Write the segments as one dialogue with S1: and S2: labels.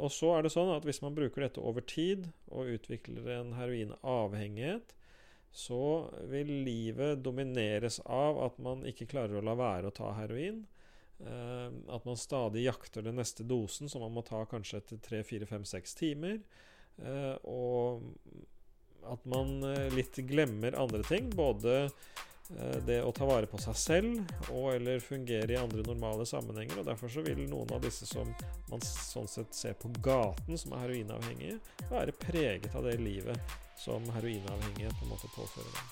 S1: og så er det sånn at hvis man bruker dette over tid og utvikler en heroinavhengighet, så vil livet domineres av at man ikke klarer å la være å ta heroin. Uh, at man stadig jakter den neste dosen, som man må ta kanskje etter tre, fire, fem, seks timer. Uh, og at man uh, litt glemmer andre ting. Både det å ta vare på seg selv og eller fungere i andre normale sammenhenger. og Derfor så vil noen av disse som man sånn sett ser på gaten, som er heroinavhengige, være preget av det livet som heroinavhengige på en måte påfører dem.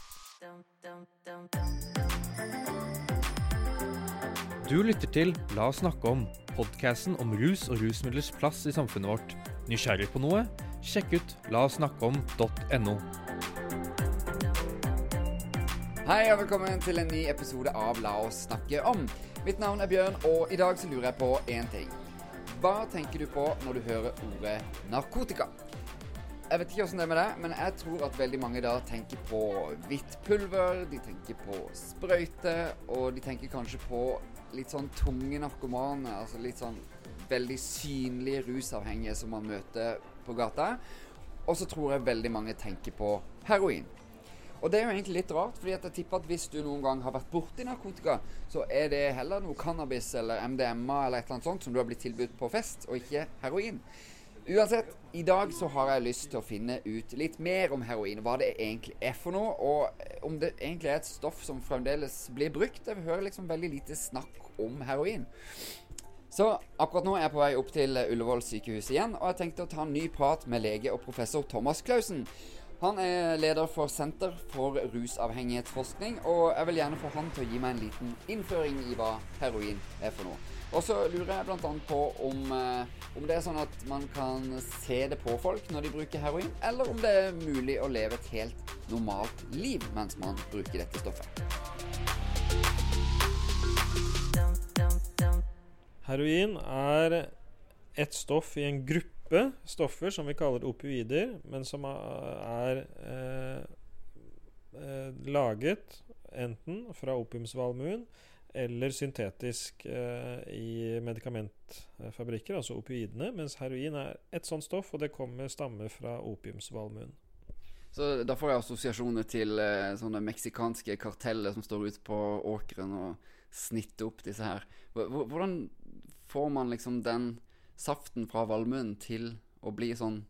S2: Du lytter til La oss snakke om, podkasten om rus og rusmidlers plass i samfunnet vårt. Nysgjerrig på noe? Sjekk ut laossnakkeom.no.
S3: Hei og velkommen til en ny episode av La oss snakke om. Mitt navn er Bjørn, og i dag så lurer jeg på én ting. Hva tenker du på når du hører ordet narkotika? Jeg vet ikke åssen det er med deg, men jeg tror at veldig mange da tenker på hvitt pulver, de tenker på sprøyte, og de tenker kanskje på litt sånn tunge narkomane, altså litt sånn veldig synlige rusavhengige som man møter på gata. Og så tror jeg veldig mange tenker på heroin. Og det er jo egentlig litt rart, fordi jeg tipper at hvis du noen gang har vært borti narkotika, så er det heller noe cannabis eller MDMA eller et eller annet sånt som du har blitt tilbudt på fest, og ikke heroin. Uansett, i dag så har jeg lyst til å finne ut litt mer om heroin. Hva det egentlig er for noe, og om det egentlig er et stoff som fremdeles blir brukt. Jeg hører liksom veldig lite snakk om heroin. Så akkurat nå er jeg på vei opp til Ullevål sykehus igjen, og jeg tenkte å ta en ny prat med lege og professor Thomas Clausen. Han er leder for Senter for rusavhengighetsforskning, og jeg vil gjerne få han til å gi meg en liten innføring i hva heroin er for noe. Og så lurer jeg bl.a. på om, eh, om, det er sånn at man kan se det på folk når de bruker heroin, eller om det er mulig å leve et helt normalt liv mens man bruker dette stoffet.
S1: Heroin er et stoff i en gruppe stoffer som vi kaller opioider, men som er eh, eh, laget enten fra opiumsvalmuen eller syntetisk eh, i medikamentfabrikker, altså opioidene, mens heroin er et sånt stoff, og det kommer stammer fra opiumsvalmuen.
S3: Så Da får jeg assosiasjoner til eh, sånne meksikanske karteller som står ute på åkeren og snitter opp disse her. Hvordan får man liksom den saften fra valmuen til å bli sånn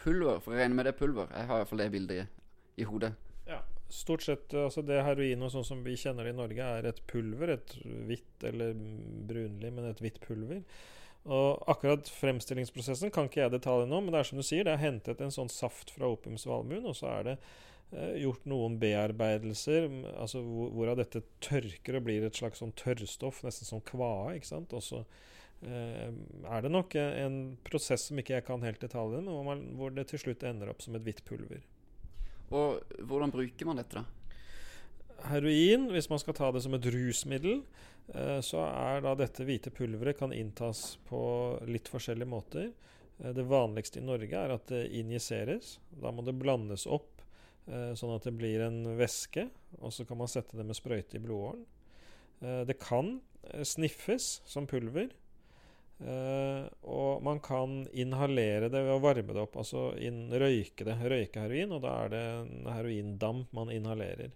S3: pulver? For jeg regner med det er pulver. Jeg har iallfall det bildet i hodet.
S1: Ja, Stort sett altså det heroin sånn som vi kjenner det i Norge, er et pulver. Et hvitt eller brunlig, men et hvitt pulver. Og akkurat fremstillingsprosessen kan ikke jeg detaljene nå, men det er som du sier, det er hentet en sånn saft fra opiumsvalmuen, og så er det eh, gjort noen bearbeidelser, altså hvor, hvorav dette tørker og blir et slags sånn tørrstoff, nesten som kvae. ikke sant? Og så eh, er det nok en prosess som ikke jeg kan helt detaljene, men hvor, man, hvor det til slutt ender opp som et hvitt pulver.
S3: Og hvordan bruker man dette, da?
S1: Heroin, hvis man skal ta det som et rusmiddel, eh, så er da dette hvite pulveret kan inntas på litt forskjellige måter. Eh, det vanligste i Norge er at det injiseres. Da må det blandes opp eh, sånn at det blir en væske, og så kan man sette det med sprøyte i blodåren. Det kan sniffes som pulver. Uh, og man kan inhalere det ved å varme det opp, altså inn, røyke det. Røyke heroin, og da er det en heroindamp man inhalerer.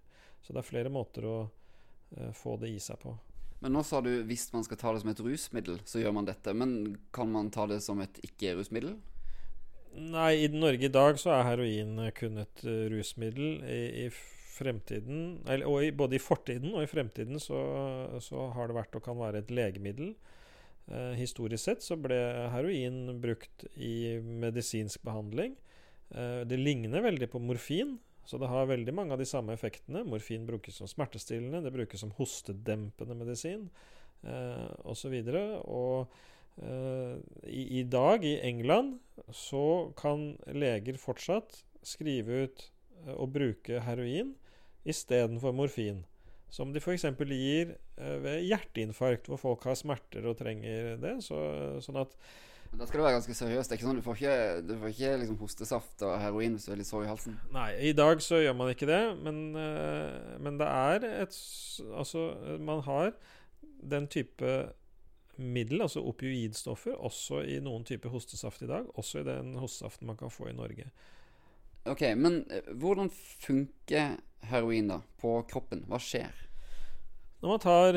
S1: Så det er flere måter å uh, få det i seg på.
S3: Men nå sa du hvis man skal ta det som et rusmiddel, så gjør man dette. Men kan man ta det som et ikke-rusmiddel?
S1: Nei, i Norge i dag så er heroin kun et uh, rusmiddel. I, i fremtiden, eller, og i, både i fortiden og i fremtiden så, så har det vært og kan være et legemiddel. Eh, historisk sett så ble heroin brukt i medisinsk behandling. Eh, det ligner veldig på morfin, så det har veldig mange av de samme effektene. Morfin brukes som smertestillende, det brukes som hostedempende medisin eh, osv. Og, og eh, i, i, dag, i England, så kan leger fortsatt skrive ut eh, og bruke heroin istedenfor morfin. Som de f.eks. gir eh, ved hjerteinfarkt, hvor folk har smerter og trenger det. Så, sånn at
S3: da skal det være ganske seriøst. Det er ikke sånn, Du får ikke, du får ikke liksom hostesaft og heroin hvis du er litt sår i halsen.
S1: Nei, i dag så gjør man ikke det, men, eh, men det er et Altså, man har den type middel, altså opioidstoffer, også i noen typer hostesaft i dag. Også i den hostesaften man kan få i Norge.
S3: Ok, Men eh, hvordan funker heroin da på kroppen? Hva skjer?
S1: Når man tar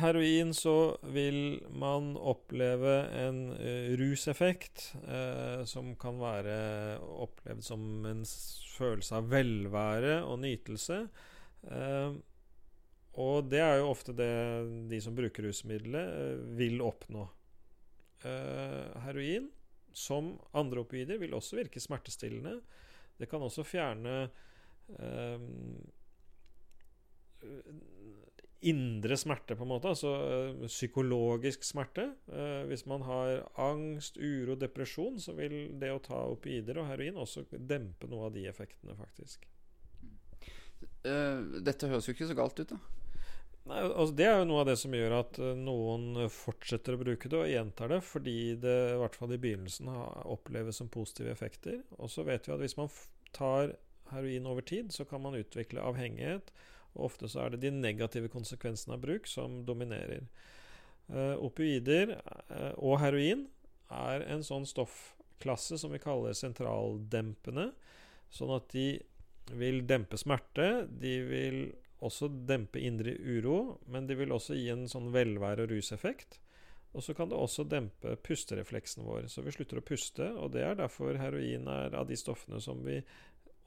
S1: heroin, så vil man oppleve en uh, ruseffekt uh, som kan være opplevd som en følelse av velvære og nytelse. Uh, og det er jo ofte det de som bruker rusmiddelet, vil oppnå. heroin, som andre opioider, vil også virke smertestillende. Det kan også fjerne indre smerte, på en måte. Altså uh, psykologisk smerte. Uh, hvis man har angst, uro, depresjon, så vil det å ta opioider og heroin også dempe noe av de effektene, faktisk.
S3: Uh, dette høres jo ikke så galt ut, da.
S1: Nei, altså Det er jo noe av det som gjør at noen fortsetter å bruke det og gjentar det, fordi det i hvert fall i begynnelsen oppleves som positive effekter. Og så vet vi at hvis man tar heroin over tid, så kan man utvikle avhengighet og ofte så er det de negative konsekvensene av bruk som dominerer. Uh, opioider uh, og heroin er en sånn stoffklasse som vi kaller sentraldempende. Sånn at de vil dempe smerte. De vil også dempe indre uro, men de vil også gi en sånn velvære- og ruseffekt. Og så kan det også dempe pusterefleksen vår, så vi slutter å puste. Og det er derfor heroin er av de stoffene som vi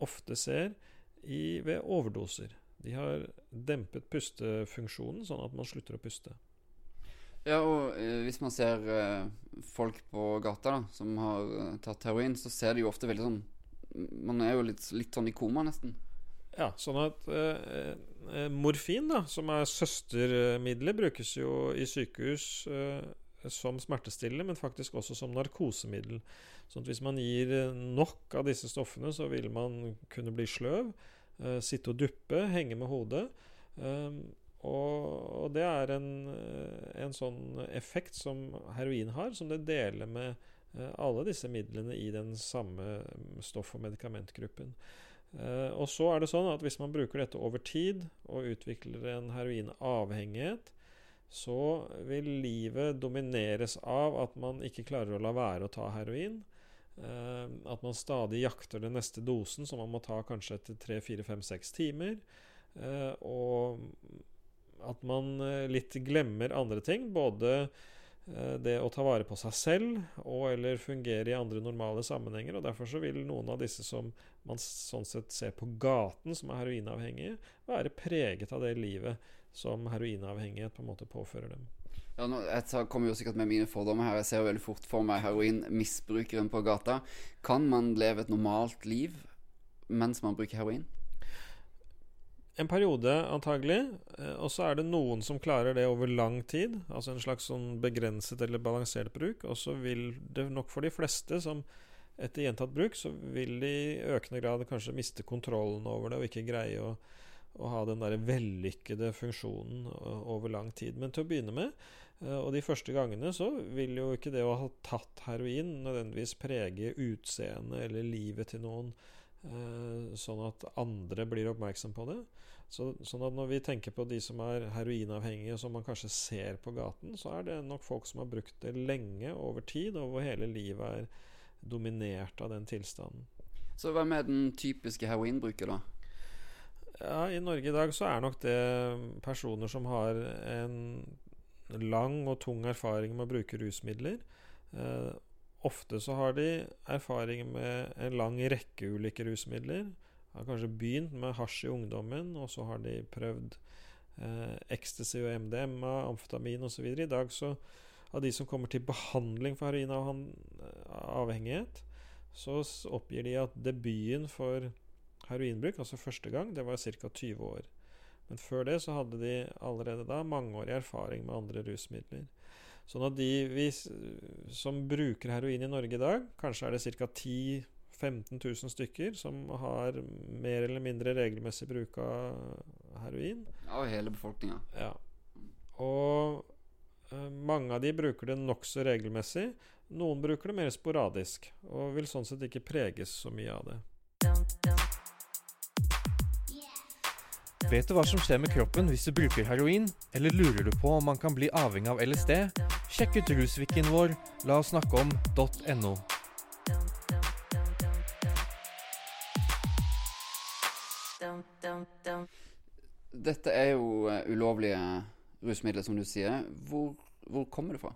S1: ofte ser i, ved overdoser. De har dempet pustefunksjonen, sånn at man slutter å puste.
S3: Ja, og eh, hvis man ser eh, folk på gata da, som har eh, tatt heroin, så ser de jo ofte veldig sånn Man er jo litt, litt sånn i koma, nesten.
S1: Ja, sånn at eh, eh, morfin, da, som er søstermiddelet, brukes jo i sykehus eh, som smertestillende, men faktisk også som narkosemiddel. Sånn at hvis man gir nok av disse stoffene, så vil man kunne bli sløv. Uh, sitte og duppe, henge med hodet. Um, og, og, det er en, eh, en, sånn effekt som heroin har, som det deler med uh, alle disse midlene i den samme stoff- og medikamentgruppen. Uh, og så er det sånn at hvis man bruker dette over tid og utvikler en heroinavhengighet, så vil livet domineres av at man ikke klarer å la være å ta heroin. Uh, at man stadig jakter den neste dosen, som man må ta kanskje etter tre, fire, fem, seks timer. Uh, og at man uh, litt glemmer andre ting. Både det å ta vare på seg selv og eller fungere i andre normale sammenhenger. og Derfor så vil noen av disse som man sånn sett ser på gaten, som er heroinavhengige, være preget av det livet som heroinavhengighet på en måte påfører dem.
S3: Ja, nå, jeg kommer jo sikkert med mine fordommer her. Jeg ser veldig fort for meg heroinmisbrukeren på gata. Kan man leve et normalt liv mens man bruker heroin?
S1: En periode, antagelig. Eh, og så er det noen som klarer det over lang tid. Altså en slags sånn begrenset eller balansert bruk. Og så vil det nok for de fleste som etter gjentatt bruk, så vil de i økende grad kanskje miste kontrollen over det og ikke greie å, å ha den der vellykkede funksjonen over lang tid. Men til å begynne med Eh, og de første gangene så vil jo ikke det å ha tatt heroin nødvendigvis prege utseendet eller livet til noen, eh, sånn at andre blir oppmerksom på det. Så, sånn at når vi tenker på de som er heroinavhengige, som man kanskje ser på gaten, så er det nok folk som har brukt det lenge, over tid, og hvor hele livet er dominert av den tilstanden.
S3: Så hvem er den typiske heroinbruker, da?
S1: Ja, I Norge i dag så er nok det personer som har en lang og tung erfaring med å bruke rusmidler. Eh, ofte så har de erfaring med en lang rekke ulike rusmidler. Har kanskje begynt med hasj i ungdommen, og så har de prøvd eh, ecstasy og MDMA, amfetamin osv. I dag så av de som kommer til behandling for heroinavhengighet, så oppgir de at debuten for heroinbruk, altså første gang, det var ca. 20 år. Men før det så hadde de allerede da mangeårig erfaring med andre rusmidler. Sånn at de vi, som bruker heroin i Norge i dag, kanskje er det ca. 10 15 000 stykker som har mer eller mindre regelmessig bruk av heroin.
S3: Av hele befolkninga.
S1: Ja. Og uh, mange av de bruker det nokså regelmessig. Noen bruker det mer sporadisk, og vil sånn sett ikke preges så mye av det.
S2: Vet du hva som skjer med kroppen hvis du bruker heroin, eller lurer du på om man kan bli avhengig av LSD? Sjekk ut rusviken vår la oss snakke om.no.
S3: Dette er jo eh, ulovlige rusmidler, som du sier. Hvor, hvor kommer det fra?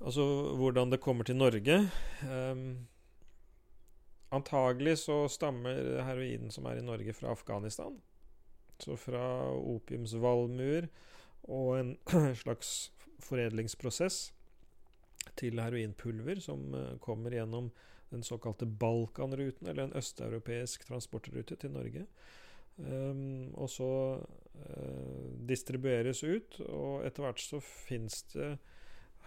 S1: Altså hvordan det kommer til Norge um, Antagelig så stammer heroinen som er i Norge, fra Afghanistan. Så fra opiumsvalmuer og en slags foredlingsprosess til heroinpulver som uh, kommer gjennom den såkalte Balkanruten, eller en østeuropeisk transportrute til Norge. Um, og så uh, distribueres ut, og etter hvert så fins det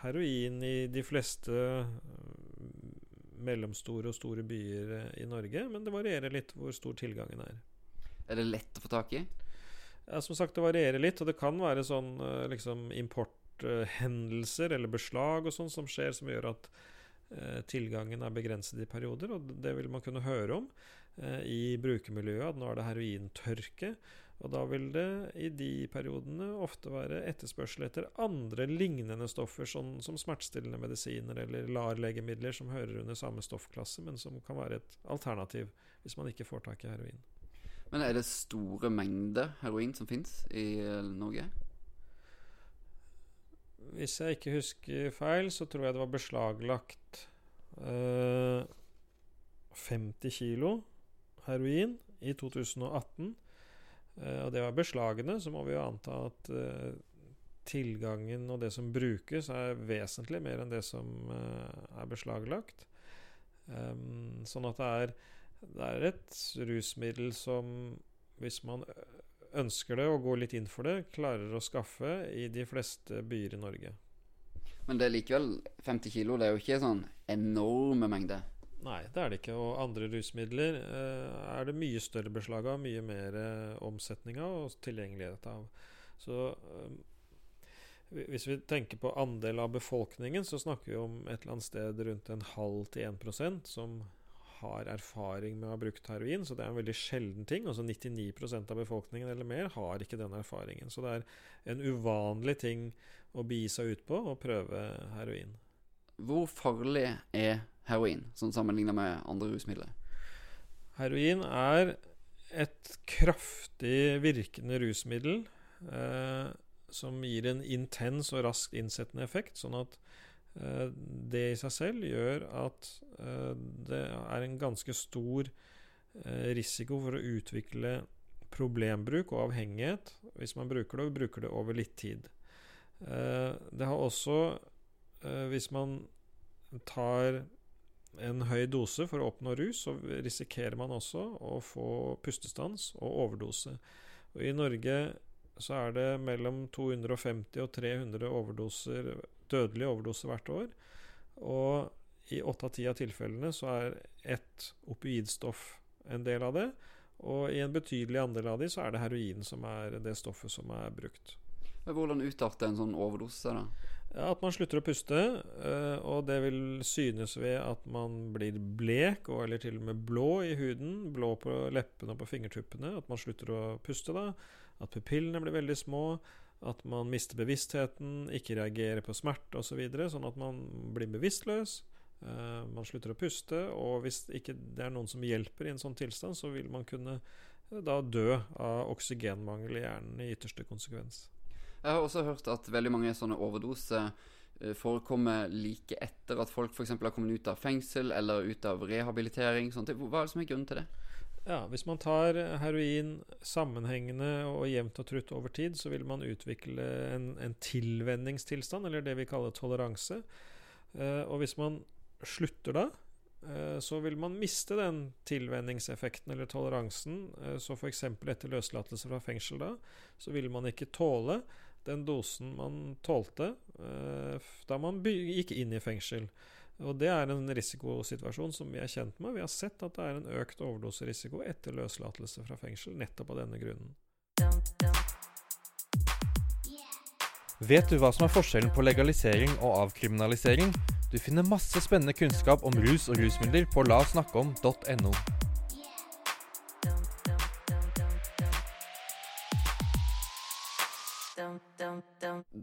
S1: heroin i de fleste mellomstore og store byer uh, i Norge, men det varierer litt hvor stor tilgangen er.
S3: Er det lett å få tak i?
S1: Ja, som sagt, det varierer litt, og det kan være sånn liksom importhendelser eller beslag og sånn som skjer, som gjør at tilgangen er begrenset i perioder, og det vil man kunne høre om. Eh, i brukermiljøet at nå er det herointørke. Og da vil det i de periodene ofte være etterspørsel etter andre lignende stoffer, sånn som smertestillende medisiner eller LAR-legemidler som hører under samme stoffklasse, men som kan være et alternativ hvis man ikke får tak i heroin.
S3: Men er det store mengder heroin som fins i eh, Norge?
S1: Hvis jeg ikke husker feil, så tror jeg det var beslaglagt øh, 50 kilo heroin i 2018. Eh, og det var beslagene, så må vi jo anta at eh, tilgangen og det som brukes, er vesentlig mer enn det som eh, er beslaglagt. Um, sånn at det er, det er et rusmiddel som, hvis man ønsker det og går litt inn for det, klarer å skaffe i de fleste byer i Norge.
S3: Men det er likevel 50 kilo, det er jo ikke sånn enorme mengder?
S1: Nei, det er det ikke. Og andre rusmidler eh, er det mye større beslag av, mye mer eh, omsetning av og tilgjengelighet av. Så eh, hvis vi tenker på andel av befolkningen, så snakker vi om et eller annet sted rundt en halv til 1% som har erfaring med å ha brukt heroin. Så det er en veldig sjelden ting. Altså 99% av befolkningen eller mer har ikke den erfaringen. Så det er en uvanlig ting å begi seg ut på å prøve heroin.
S3: Hvor farlig er heroin, sånn sammenligna med andre rusmidler?
S1: Heroin er et kraftig virkende rusmiddel eh, som gir en intens og raskt innsettende effekt, sånn at eh, det i seg selv gjør at eh, det er en ganske stor eh, risiko for å utvikle problembruk og avhengighet hvis man bruker det, og bruker det over litt tid. Eh, det har også, hvis man tar en høy dose for å oppnå rus, så risikerer man også å få pustestans og overdose. Og I Norge så er det mellom 250 og 300 overdoser, dødelige overdoser hvert år. Og i åtte av ti av tilfellene så er ett opioidstoff en del av det. Og i en betydelig andel av de så er det heroin som er det stoffet som er brukt.
S3: Hvordan utarter en sånn overdose? da?
S1: Ja, at man slutter å puste, eh, og det vil synes ved at man blir blek, og, eller til og med blå i huden. Blå på leppene og på fingertuppene. At man slutter å puste da. At pupillene blir veldig små. At man mister bevisstheten, ikke reagerer på smerte osv. Så videre, sånn at man blir bevisstløs. Eh, man slutter å puste, og hvis ikke det er noen som hjelper i en sånn tilstand, så vil man kunne eh, da dø av oksygenmangel i hjernen i ytterste konsekvens.
S3: Jeg har også hørt at veldig mange sånne overdoser eh, forekommer like etter at folk f.eks. har kommet ut av fengsel eller ut av rehabilitering. Sånt. Hva er det som er grunnen til det?
S1: Ja, Hvis man tar heroin sammenhengende og jevnt og trutt over tid, så vil man utvikle en, en tilvenningstilstand, eller det vi kaller toleranse. Eh, og hvis man slutter da, eh, så vil man miste den tilvenningseffekten eller toleransen. Eh, så f.eks. etter løslatelse fra fengsel da, så vil man ikke tåle den dosen man tålte eh, da man gikk inn i fengsel. Og Det er en risikosituasjon som vi er kjent med. Vi har sett at det er en økt overdoserisiko etter løslatelse fra fengsel, nettopp av denne grunnen.
S2: Vet du hva som er forskjellen på legalisering og avkriminalisering? Du finner masse spennende kunnskap om rus og rusmidler på lasnakkeom.no.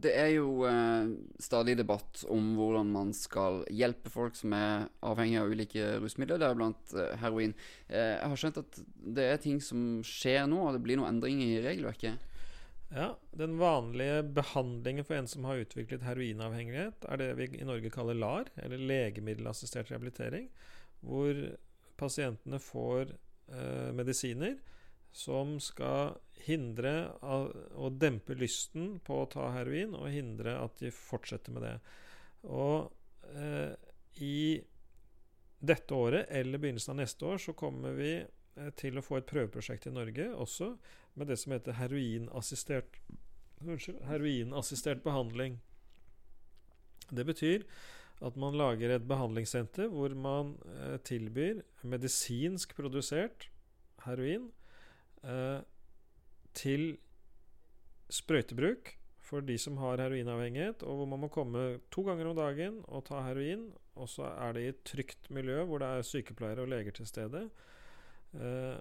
S3: Det er jo eh, stadig debatt om hvordan man skal hjelpe folk som er avhengig av ulike rusmidler, deriblant eh, heroin. Eh, jeg har skjønt at det er ting som skjer nå, og det blir noen endringer i regelverket.
S1: Ja, Den vanlige behandlingen for en som har utviklet heroinavhengighet, er det vi i Norge kaller LAR, eller legemiddelassistert rehabilitering, hvor pasientene får eh, medisiner som skal hindre og dempe lysten på å ta heroin, og hindre at de fortsetter med det. Og eh, i dette året eller begynnelsen av neste år så kommer vi eh, til å få et prøveprosjekt i Norge også med det som heter heroinassistert Unnskyld, heroinassistert behandling. Det betyr at man lager et behandlingssenter hvor man eh, tilbyr medisinsk produsert heroin eh, til sprøytebruk for de som har heroinavhengighet, og hvor man må komme to ganger om dagen og ta heroin. Og så er det i et trygt miljø hvor det er sykepleiere og leger til stede. Eh,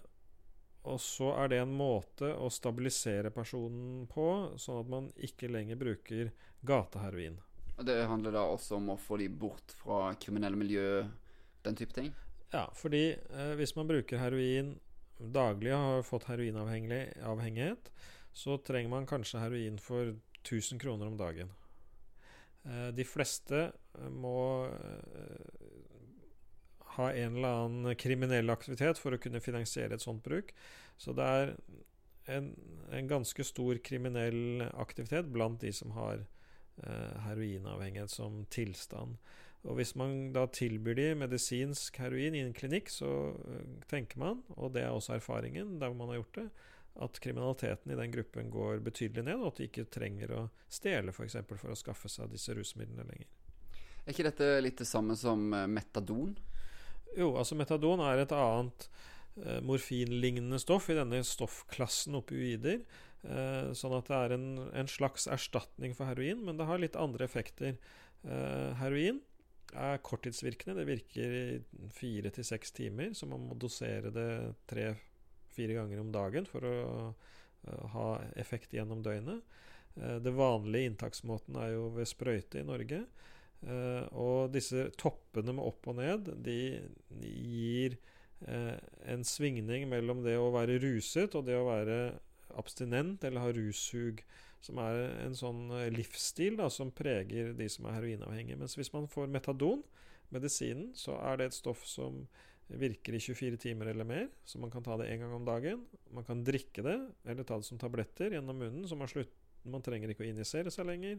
S1: og så er det en måte å stabilisere personen på, sånn at man ikke lenger bruker gateheroin.
S3: Det handler da også om å få de bort fra kriminelle miljø, den type ting?
S1: Ja, fordi eh, hvis man bruker heroin daglig har fått heroinavhengighet, så trenger man kanskje heroin for 1000 kroner om dagen. Eh, de fleste eh, må eh, ha en eller annen kriminell aktivitet for å kunne finansiere et sånt bruk. Så det er en, en ganske stor kriminell aktivitet blant de som har heroinavhengighet som tilstand. Og hvis man da tilbyr de medisinsk heroin i en klinikk, så uh, tenker man, og det er også erfaringen der man har gjort det, at kriminaliteten i den gruppen går betydelig ned, og at de ikke trenger å stjele f.eks. For, for å skaffe seg disse rusmidlene lenger.
S3: Er ikke dette litt det samme som metadon?
S1: Jo, altså metadon er et annet eh, morfinlignende stoff i denne stoffklassen opioider. Eh, sånn at det er en, en, slags erstatning for heroin, men det har litt andre effekter. Eh, heroin er korttidsvirkende. Det virker i fire til seks timer, så man må dosere det tre-fire ganger om dagen for å uh, ha effekt gjennom døgnet. Uh, det vanlige inntaksmåten er jo ved sprøyte i Norge. Uh, og disse toppene med opp og ned, de gir en svingning mellom det å være ruset og det å være abstinent eller ha russug, som er en sånn uh, livsstil da, som preger de som er heroinavhengige. Mens hvis man får metadon, medisinen, så er det et stoff som virker i 24 timer eller mer, så man kan ta det én gang om dagen. Man kan drikke det, eller ta det som tabletter gjennom munnen, så man, slutt, man trenger ikke å injisere seg lenger.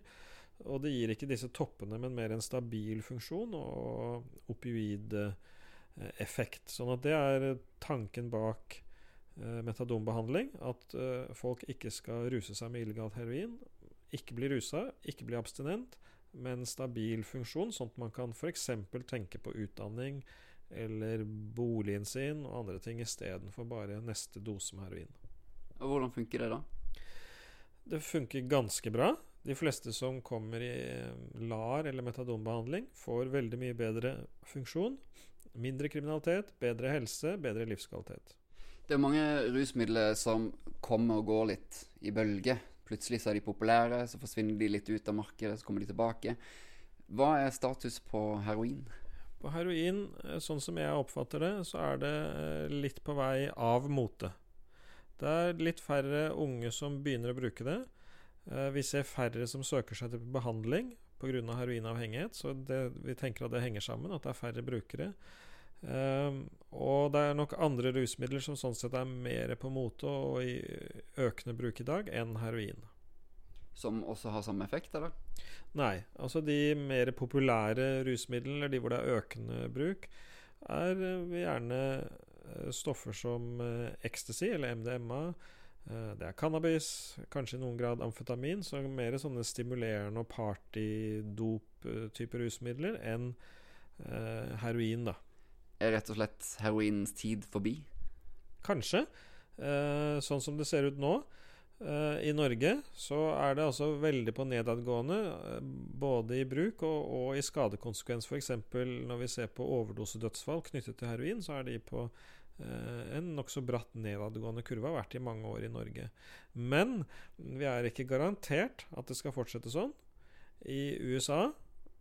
S1: Og det gir ikke disse toppene, men mer en stabil funksjon og opioideffekt. Sånn at det er tanken bak eh, metadonbehandling. At eh, folk ikke skal ruse seg med illegalt heroin. Ikke bli rusa, ikke bli abstinent, men stabil funksjon, sånn at man kan f.eks. tenke på utdanning eller boligen sin og andre ting istedenfor bare neste dose med heroin.
S3: Og Hvordan funker det, da?
S1: Det funker ganske bra. De fleste som kommer i eh, LAR eller metadonbehandling, får veldig mye bedre funksjon. Mindre kriminalitet, bedre helse, bedre livskvalitet.
S3: Det er mange rusmidler som kommer og går litt i bølger. Plutselig så er de populære, så forsvinner de litt ut av markedet, så kommer de tilbake. Hva er status på heroin?
S1: På heroin, eh, sånn som jeg oppfatter det, så er det eh, litt på vei av mote. Det er litt færre unge som begynner å bruke det. Eh, vi ser færre som søker seg til behandling pga. heroinavhengighet, så det, vi tenker at det henger sammen, at det er færre brukere. Um, og det er nok andre rusmidler som sånn sett er mer på mote og i økende bruk i dag enn heroin.
S3: Som også har samme effekt, eller?
S1: Nei. Altså de mer populære rusmidlene, eller de hvor det er økende bruk, er gjerne stoffer som ecstasy eller MDMA Eh, det er cannabis, kanskje i noen grad amfetamin, så mer sånne stimulerende og partydop-type rusmidler enn eh, heroin, da.
S3: Er rett og slett heroinens tid forbi?
S1: Kanskje. Eh, sånn som det ser ut nå. Eh, I Norge så er det altså veldig på nedadgående, eh, både i bruk og, og i skadekonsekvens. F.eks. når vi ser på overdosedødsfall knyttet til heroin, så er de på eh, en nokså bratt nedadgående kurve, har vært i mange år i Norge. Men vi er ikke garantert at det skal fortsette sånn. I USA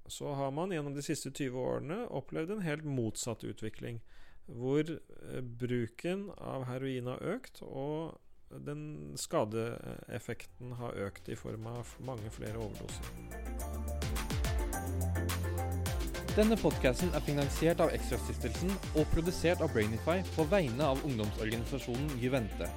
S1: så har man gjennom de siste 20 årene opplevd en helt motsatt utvikling. Hvor eh, bruken av heroin har økt, og den skadeeffekten har økt i form av mange flere overdoser.
S2: Denne podkasten er finansiert av Ekstrastiftelsen og produsert av Brainify på vegne av ungdomsorganisasjonen Juvente.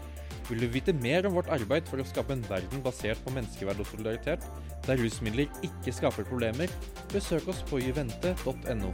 S2: Vil du vite mer om vårt arbeid for å skape en verden basert på menneskeverd og solidaritet, der rusmidler ikke skaper problemer, besøk oss på juvente.no.